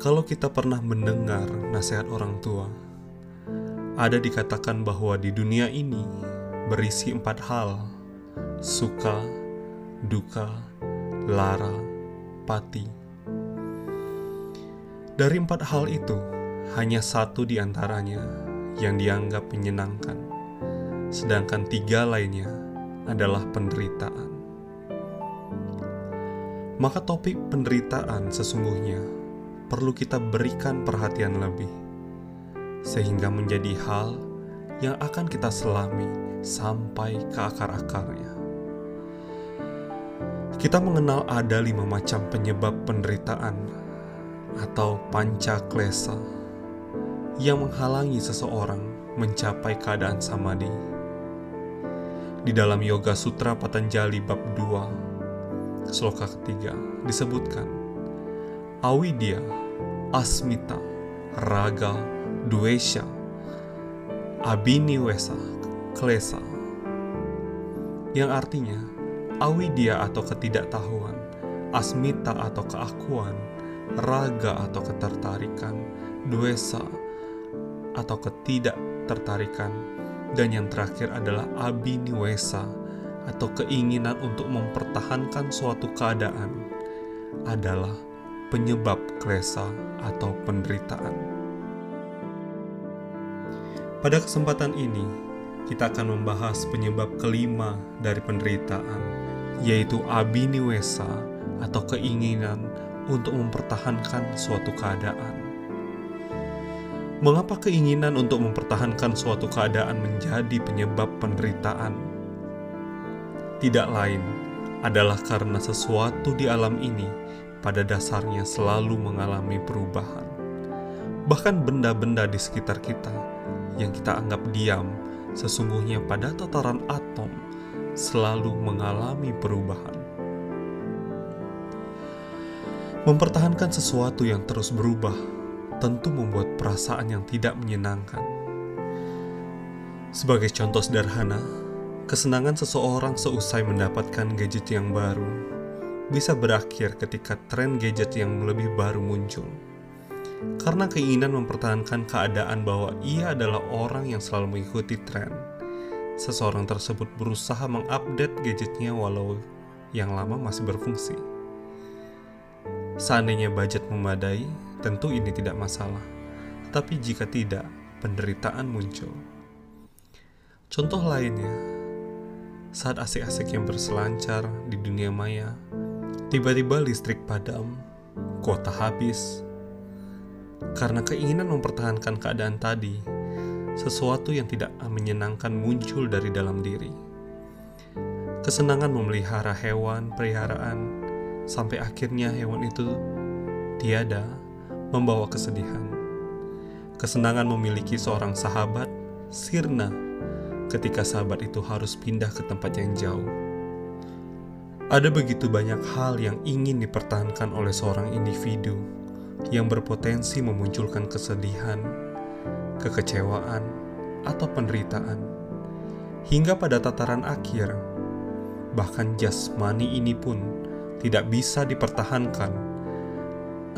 Kalau kita pernah mendengar nasihat orang tua, ada dikatakan bahwa di dunia ini berisi empat hal: suka, duka, lara, pati. Dari empat hal itu, hanya satu di antaranya yang dianggap menyenangkan, sedangkan tiga lainnya adalah penderitaan. Maka topik penderitaan sesungguhnya perlu kita berikan perhatian lebih, sehingga menjadi hal yang akan kita selami sampai ke akar-akarnya. Kita mengenal ada lima macam penyebab penderitaan atau panca klesa yang menghalangi seseorang mencapai keadaan samadhi. Di dalam Yoga Sutra Patanjali bab 2, sloka ketiga, disebutkan Awidya, Asmita, Raga, Duesha, Abiniwesa, Klesa, yang artinya awidya atau ketidaktahuan, asmita atau keakuan, raga atau ketertarikan, duesa atau ketidaktertarikan, dan yang terakhir adalah abiniwesa atau keinginan untuk mempertahankan suatu keadaan adalah penyebab klesa atau penderitaan. Pada kesempatan ini, kita akan membahas penyebab kelima dari penderitaan, yaitu abiniwesa atau keinginan untuk mempertahankan suatu keadaan. Mengapa keinginan untuk mempertahankan suatu keadaan menjadi penyebab penderitaan? Tidak lain adalah karena sesuatu di alam ini pada dasarnya selalu mengalami perubahan. Bahkan benda-benda di sekitar kita yang kita anggap diam, sesungguhnya pada tataran atom selalu mengalami perubahan. Mempertahankan sesuatu yang terus berubah tentu membuat perasaan yang tidak menyenangkan. Sebagai contoh sederhana, kesenangan seseorang seusai mendapatkan gadget yang baru bisa berakhir ketika tren gadget yang lebih baru muncul. Karena keinginan mempertahankan keadaan bahwa ia adalah orang yang selalu mengikuti tren, seseorang tersebut berusaha mengupdate gadgetnya walau yang lama masih berfungsi. Seandainya budget memadai, tentu ini tidak masalah. Tapi jika tidak, penderitaan muncul. Contoh lainnya, saat asik-asik yang berselancar di dunia maya, tiba-tiba listrik padam, kuota habis. Karena keinginan mempertahankan keadaan tadi, sesuatu yang tidak menyenangkan muncul dari dalam diri. Kesenangan memelihara hewan peliharaan sampai akhirnya hewan itu tiada membawa kesedihan. Kesenangan memiliki seorang sahabat sirna ketika sahabat itu harus pindah ke tempat yang jauh. Ada begitu banyak hal yang ingin dipertahankan oleh seorang individu yang berpotensi memunculkan kesedihan, kekecewaan, atau penderitaan. Hingga pada tataran akhir, bahkan jasmani ini pun tidak bisa dipertahankan,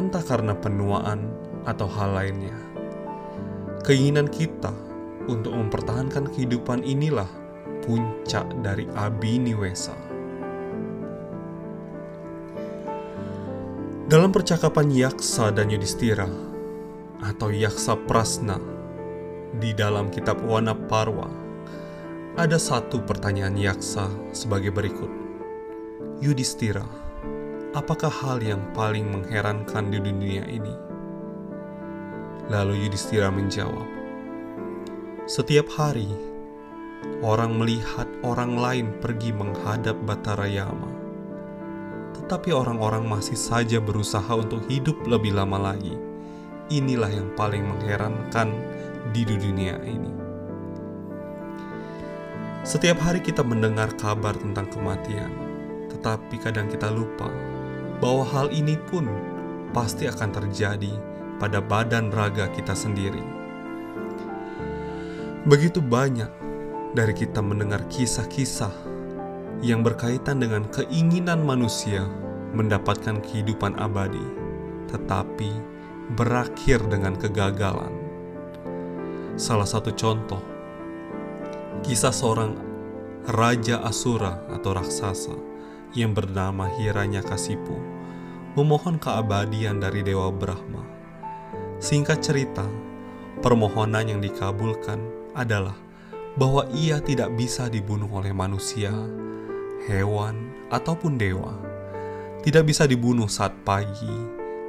entah karena penuaan atau hal lainnya. Keinginan kita untuk mempertahankan kehidupan inilah puncak dari Abiniwesa. Dalam percakapan Yaksa dan Yudhistira atau Yaksa Prasna di dalam kitab Wana Parwa, ada satu pertanyaan Yaksa sebagai berikut. Yudhistira, apakah hal yang paling mengherankan di dunia ini? Lalu Yudhistira menjawab, Setiap hari, orang melihat orang lain pergi menghadap Batara Yama. Tetapi orang-orang masih saja berusaha untuk hidup lebih lama lagi. Inilah yang paling mengherankan di dunia ini. Setiap hari kita mendengar kabar tentang kematian, tetapi kadang kita lupa bahwa hal ini pun pasti akan terjadi pada badan raga kita sendiri. Begitu banyak dari kita mendengar kisah-kisah yang berkaitan dengan keinginan manusia mendapatkan kehidupan abadi, tetapi berakhir dengan kegagalan. Salah satu contoh, kisah seorang raja Asura atau raksasa yang bernama Hiranyakasipu memohon keabadian dari Dewa Brahma. Singkat cerita, permohonan yang dikabulkan adalah bahwa ia tidak bisa dibunuh oleh manusia, hewan, ataupun dewa. Tidak bisa dibunuh saat pagi,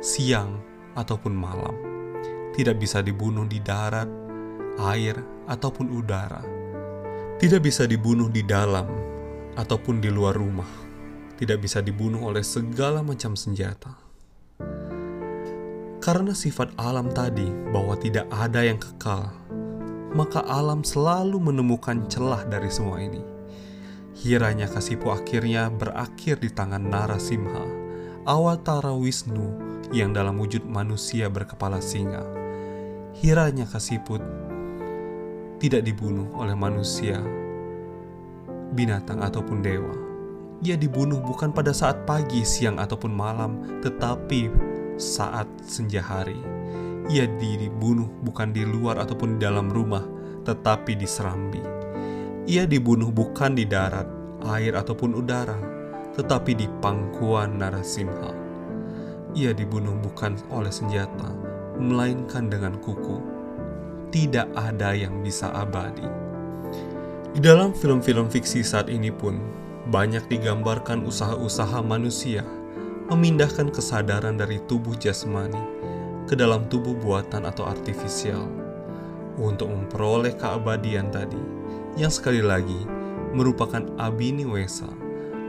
siang, ataupun malam. Tidak bisa dibunuh di darat, air, ataupun udara. Tidak bisa dibunuh di dalam ataupun di luar rumah. Tidak bisa dibunuh oleh segala macam senjata. Karena sifat alam tadi bahwa tidak ada yang kekal, maka alam selalu menemukan celah dari semua ini. Hiranya Kasipu akhirnya berakhir di tangan Narasimha, awatara Wisnu yang dalam wujud manusia berkepala singa. Hiranya Kasiput tidak dibunuh oleh manusia, binatang ataupun dewa. Ia dibunuh bukan pada saat pagi, siang ataupun malam, tetapi saat senja hari. Ia dibunuh bukan di luar ataupun di dalam rumah, tetapi di serambi ia dibunuh bukan di darat, air ataupun udara, tetapi di pangkuan Narasimha. Ia dibunuh bukan oleh senjata, melainkan dengan kuku. Tidak ada yang bisa abadi. Di dalam film-film fiksi saat ini pun, banyak digambarkan usaha-usaha manusia memindahkan kesadaran dari tubuh jasmani ke dalam tubuh buatan atau artifisial untuk memperoleh keabadian tadi yang sekali lagi merupakan abini wesa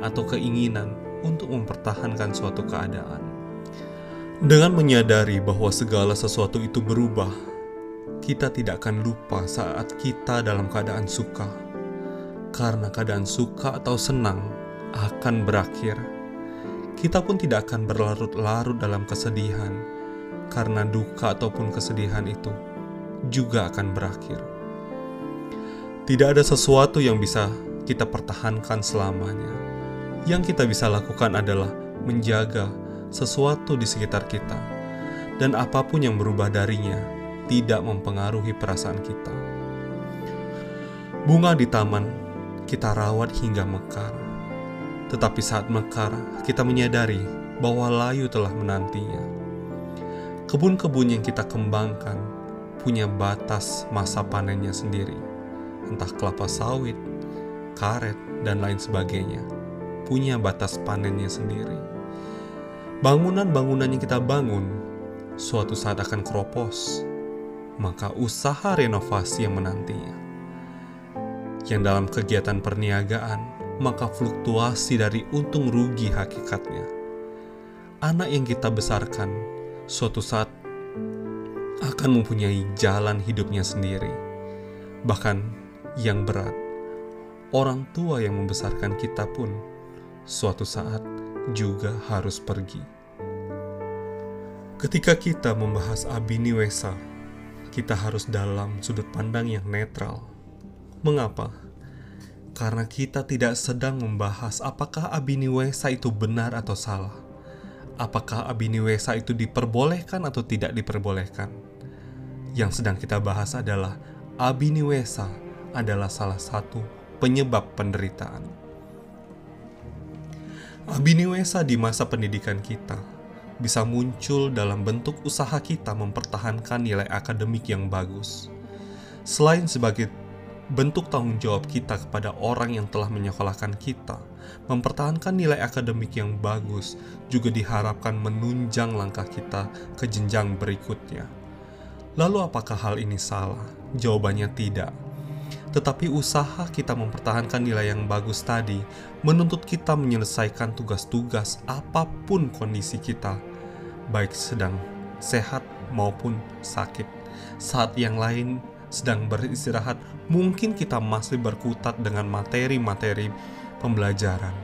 atau keinginan untuk mempertahankan suatu keadaan. Dengan menyadari bahwa segala sesuatu itu berubah, kita tidak akan lupa saat kita dalam keadaan suka. Karena keadaan suka atau senang akan berakhir, kita pun tidak akan berlarut-larut dalam kesedihan, karena duka ataupun kesedihan itu juga akan berakhir. Tidak ada sesuatu yang bisa kita pertahankan selamanya. Yang kita bisa lakukan adalah menjaga sesuatu di sekitar kita, dan apa pun yang berubah darinya tidak mempengaruhi perasaan kita. Bunga di taman kita rawat hingga mekar, tetapi saat mekar kita menyadari bahwa layu telah menantinya. Kebun-kebun yang kita kembangkan punya batas masa panennya sendiri entah kelapa sawit, karet, dan lain sebagainya, punya batas panennya sendiri. Bangunan-bangunan yang kita bangun suatu saat akan keropos, maka usaha renovasi yang menantinya. Yang dalam kegiatan perniagaan, maka fluktuasi dari untung rugi hakikatnya. Anak yang kita besarkan suatu saat akan mempunyai jalan hidupnya sendiri. Bahkan yang berat, orang tua yang membesarkan kita pun suatu saat juga harus pergi. Ketika kita membahas Abini Wesa, kita harus dalam sudut pandang yang netral. Mengapa? Karena kita tidak sedang membahas apakah Abini Wesa itu benar atau salah. Apakah Abini Wesa itu diperbolehkan atau tidak diperbolehkan. Yang sedang kita bahas adalah Abini Wesa adalah salah satu penyebab penderitaan. Abiniwesa di masa pendidikan kita bisa muncul dalam bentuk usaha kita mempertahankan nilai akademik yang bagus. Selain sebagai bentuk tanggung jawab kita kepada orang yang telah menyekolahkan kita, mempertahankan nilai akademik yang bagus juga diharapkan menunjang langkah kita ke jenjang berikutnya. Lalu apakah hal ini salah? Jawabannya tidak tetapi usaha kita mempertahankan nilai yang bagus tadi menuntut kita menyelesaikan tugas-tugas apa pun kondisi kita, baik sedang sehat maupun sakit. Saat yang lain sedang beristirahat, mungkin kita masih berkutat dengan materi-materi pembelajaran.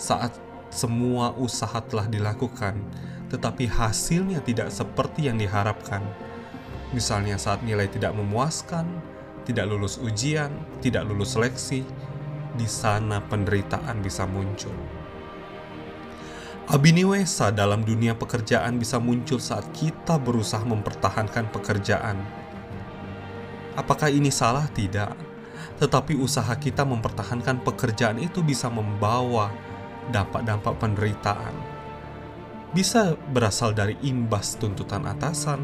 Saat semua usaha telah dilakukan, tetapi hasilnya tidak seperti yang diharapkan. Misalnya saat nilai tidak memuaskan, tidak lulus ujian, tidak lulus seleksi, di sana penderitaan bisa muncul. Abiniwesa dalam dunia pekerjaan bisa muncul saat kita berusaha mempertahankan pekerjaan. Apakah ini salah? Tidak. Tetapi usaha kita mempertahankan pekerjaan itu bisa membawa dampak-dampak penderitaan. Bisa berasal dari imbas tuntutan atasan,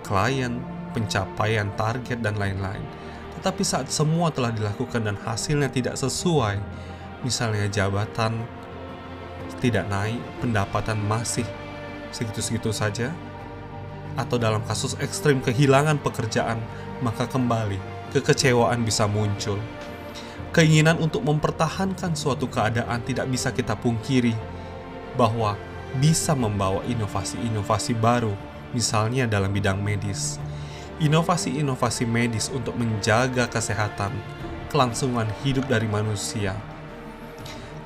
klien, pencapaian target, dan lain-lain. Tetapi saat semua telah dilakukan dan hasilnya tidak sesuai, misalnya jabatan, tidak naik, pendapatan masih segitu-segitu saja, atau dalam kasus ekstrim kehilangan pekerjaan, maka kembali kekecewaan bisa muncul. Keinginan untuk mempertahankan suatu keadaan tidak bisa kita pungkiri bahwa bisa membawa inovasi-inovasi baru, misalnya dalam bidang medis. Inovasi-inovasi medis untuk menjaga kesehatan, kelangsungan hidup dari manusia,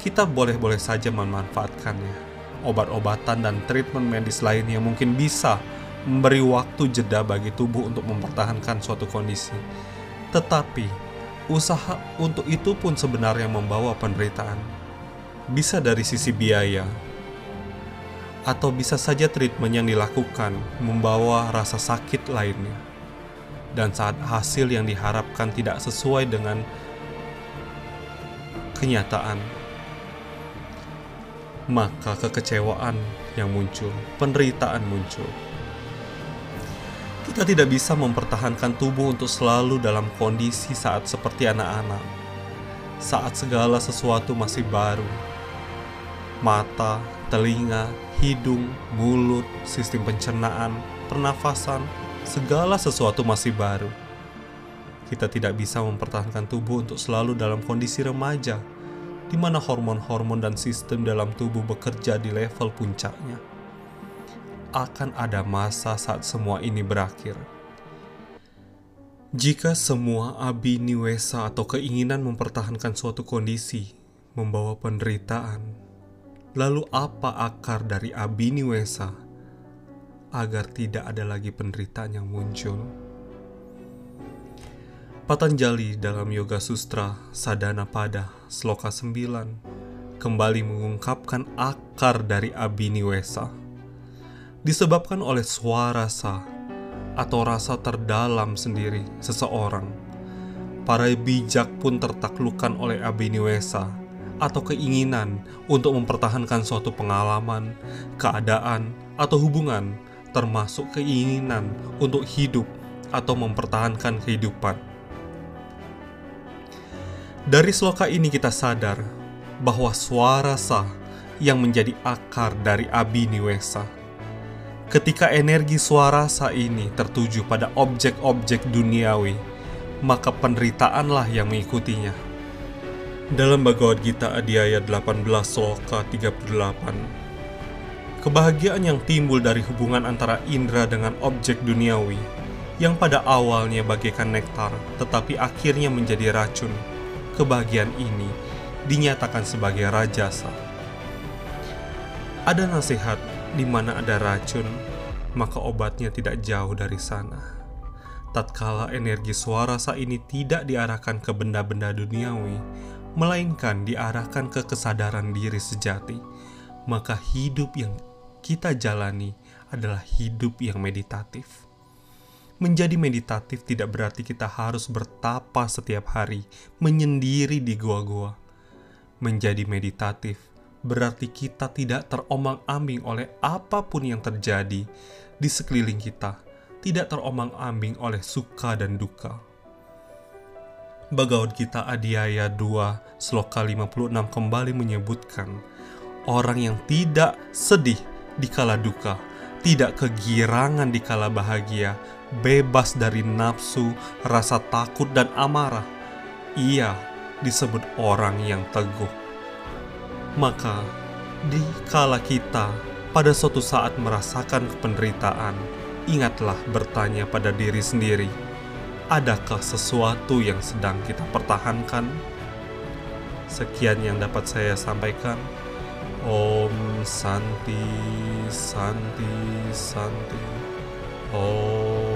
kita boleh-boleh saja memanfaatkannya. Obat-obatan dan treatment medis lainnya mungkin bisa memberi waktu jeda bagi tubuh untuk mempertahankan suatu kondisi. Tetapi, usaha untuk itu pun sebenarnya membawa penderitaan. Bisa dari sisi biaya, atau bisa saja treatment yang dilakukan membawa rasa sakit lainnya. Dan saat hasil yang diharapkan tidak sesuai dengan kenyataan, maka kekecewaan yang muncul, penderitaan muncul. Kita tidak bisa mempertahankan tubuh untuk selalu dalam kondisi saat seperti anak-anak, saat segala sesuatu masih baru. Mata, telinga, hidung, mulut, sistem pencernaan, pernafasan, segala sesuatu masih baru. Kita tidak bisa mempertahankan tubuh untuk selalu dalam kondisi remaja di mana hormon-hormon dan sistem dalam tubuh bekerja di level puncaknya. Akan ada masa saat semua ini berakhir. Jika semua abiniwesa atau keinginan mempertahankan suatu kondisi membawa penderitaan, lalu apa akar dari abiniwesa agar tidak ada lagi penderitaan yang muncul? Patanjali dalam Yoga Sutra Sadana Pada Sloka 9 kembali mengungkapkan akar dari Abiniwesa disebabkan oleh suara sa atau rasa terdalam sendiri seseorang. Para bijak pun tertaklukan oleh Abiniwesa atau keinginan untuk mempertahankan suatu pengalaman, keadaan, atau hubungan termasuk keinginan untuk hidup atau mempertahankan kehidupan. Dari sloka ini kita sadar bahwa suara sah yang menjadi akar dari Abiniwesa. Ketika energi suara sah ini tertuju pada objek-objek duniawi, maka penderitaanlah yang mengikutinya. Dalam Bhagavad Gita Adhyaya 18 Sloka 38, kebahagiaan yang timbul dari hubungan antara indera dengan objek duniawi, yang pada awalnya bagaikan nektar tetapi akhirnya menjadi racun, kebahagiaan ini dinyatakan sebagai rajasa. Ada nasihat di mana ada racun, maka obatnya tidak jauh dari sana. Tatkala energi suara sa ini tidak diarahkan ke benda-benda duniawi, melainkan diarahkan ke kesadaran diri sejati, maka hidup yang kita jalani adalah hidup yang meditatif. Menjadi meditatif tidak berarti kita harus bertapa setiap hari, menyendiri di gua-gua. Menjadi meditatif berarti kita tidak teromang-ambing oleh apa pun yang terjadi di sekeliling kita, tidak teromang-ambing oleh suka dan duka. Bhagavad Gita Adhyaya 2 Sloka 56 kembali menyebutkan orang yang tidak sedih di kala duka, tidak kegirangan di kala bahagia, bebas dari nafsu, rasa takut, dan amarah. Ia disebut orang yang teguh. Maka, di kala kita pada suatu saat merasakan penderitaan, ingatlah bertanya pada diri sendiri, adakah sesuatu yang sedang kita pertahankan? Sekian yang dapat saya sampaikan. Om Shanti Shanti Shanti Om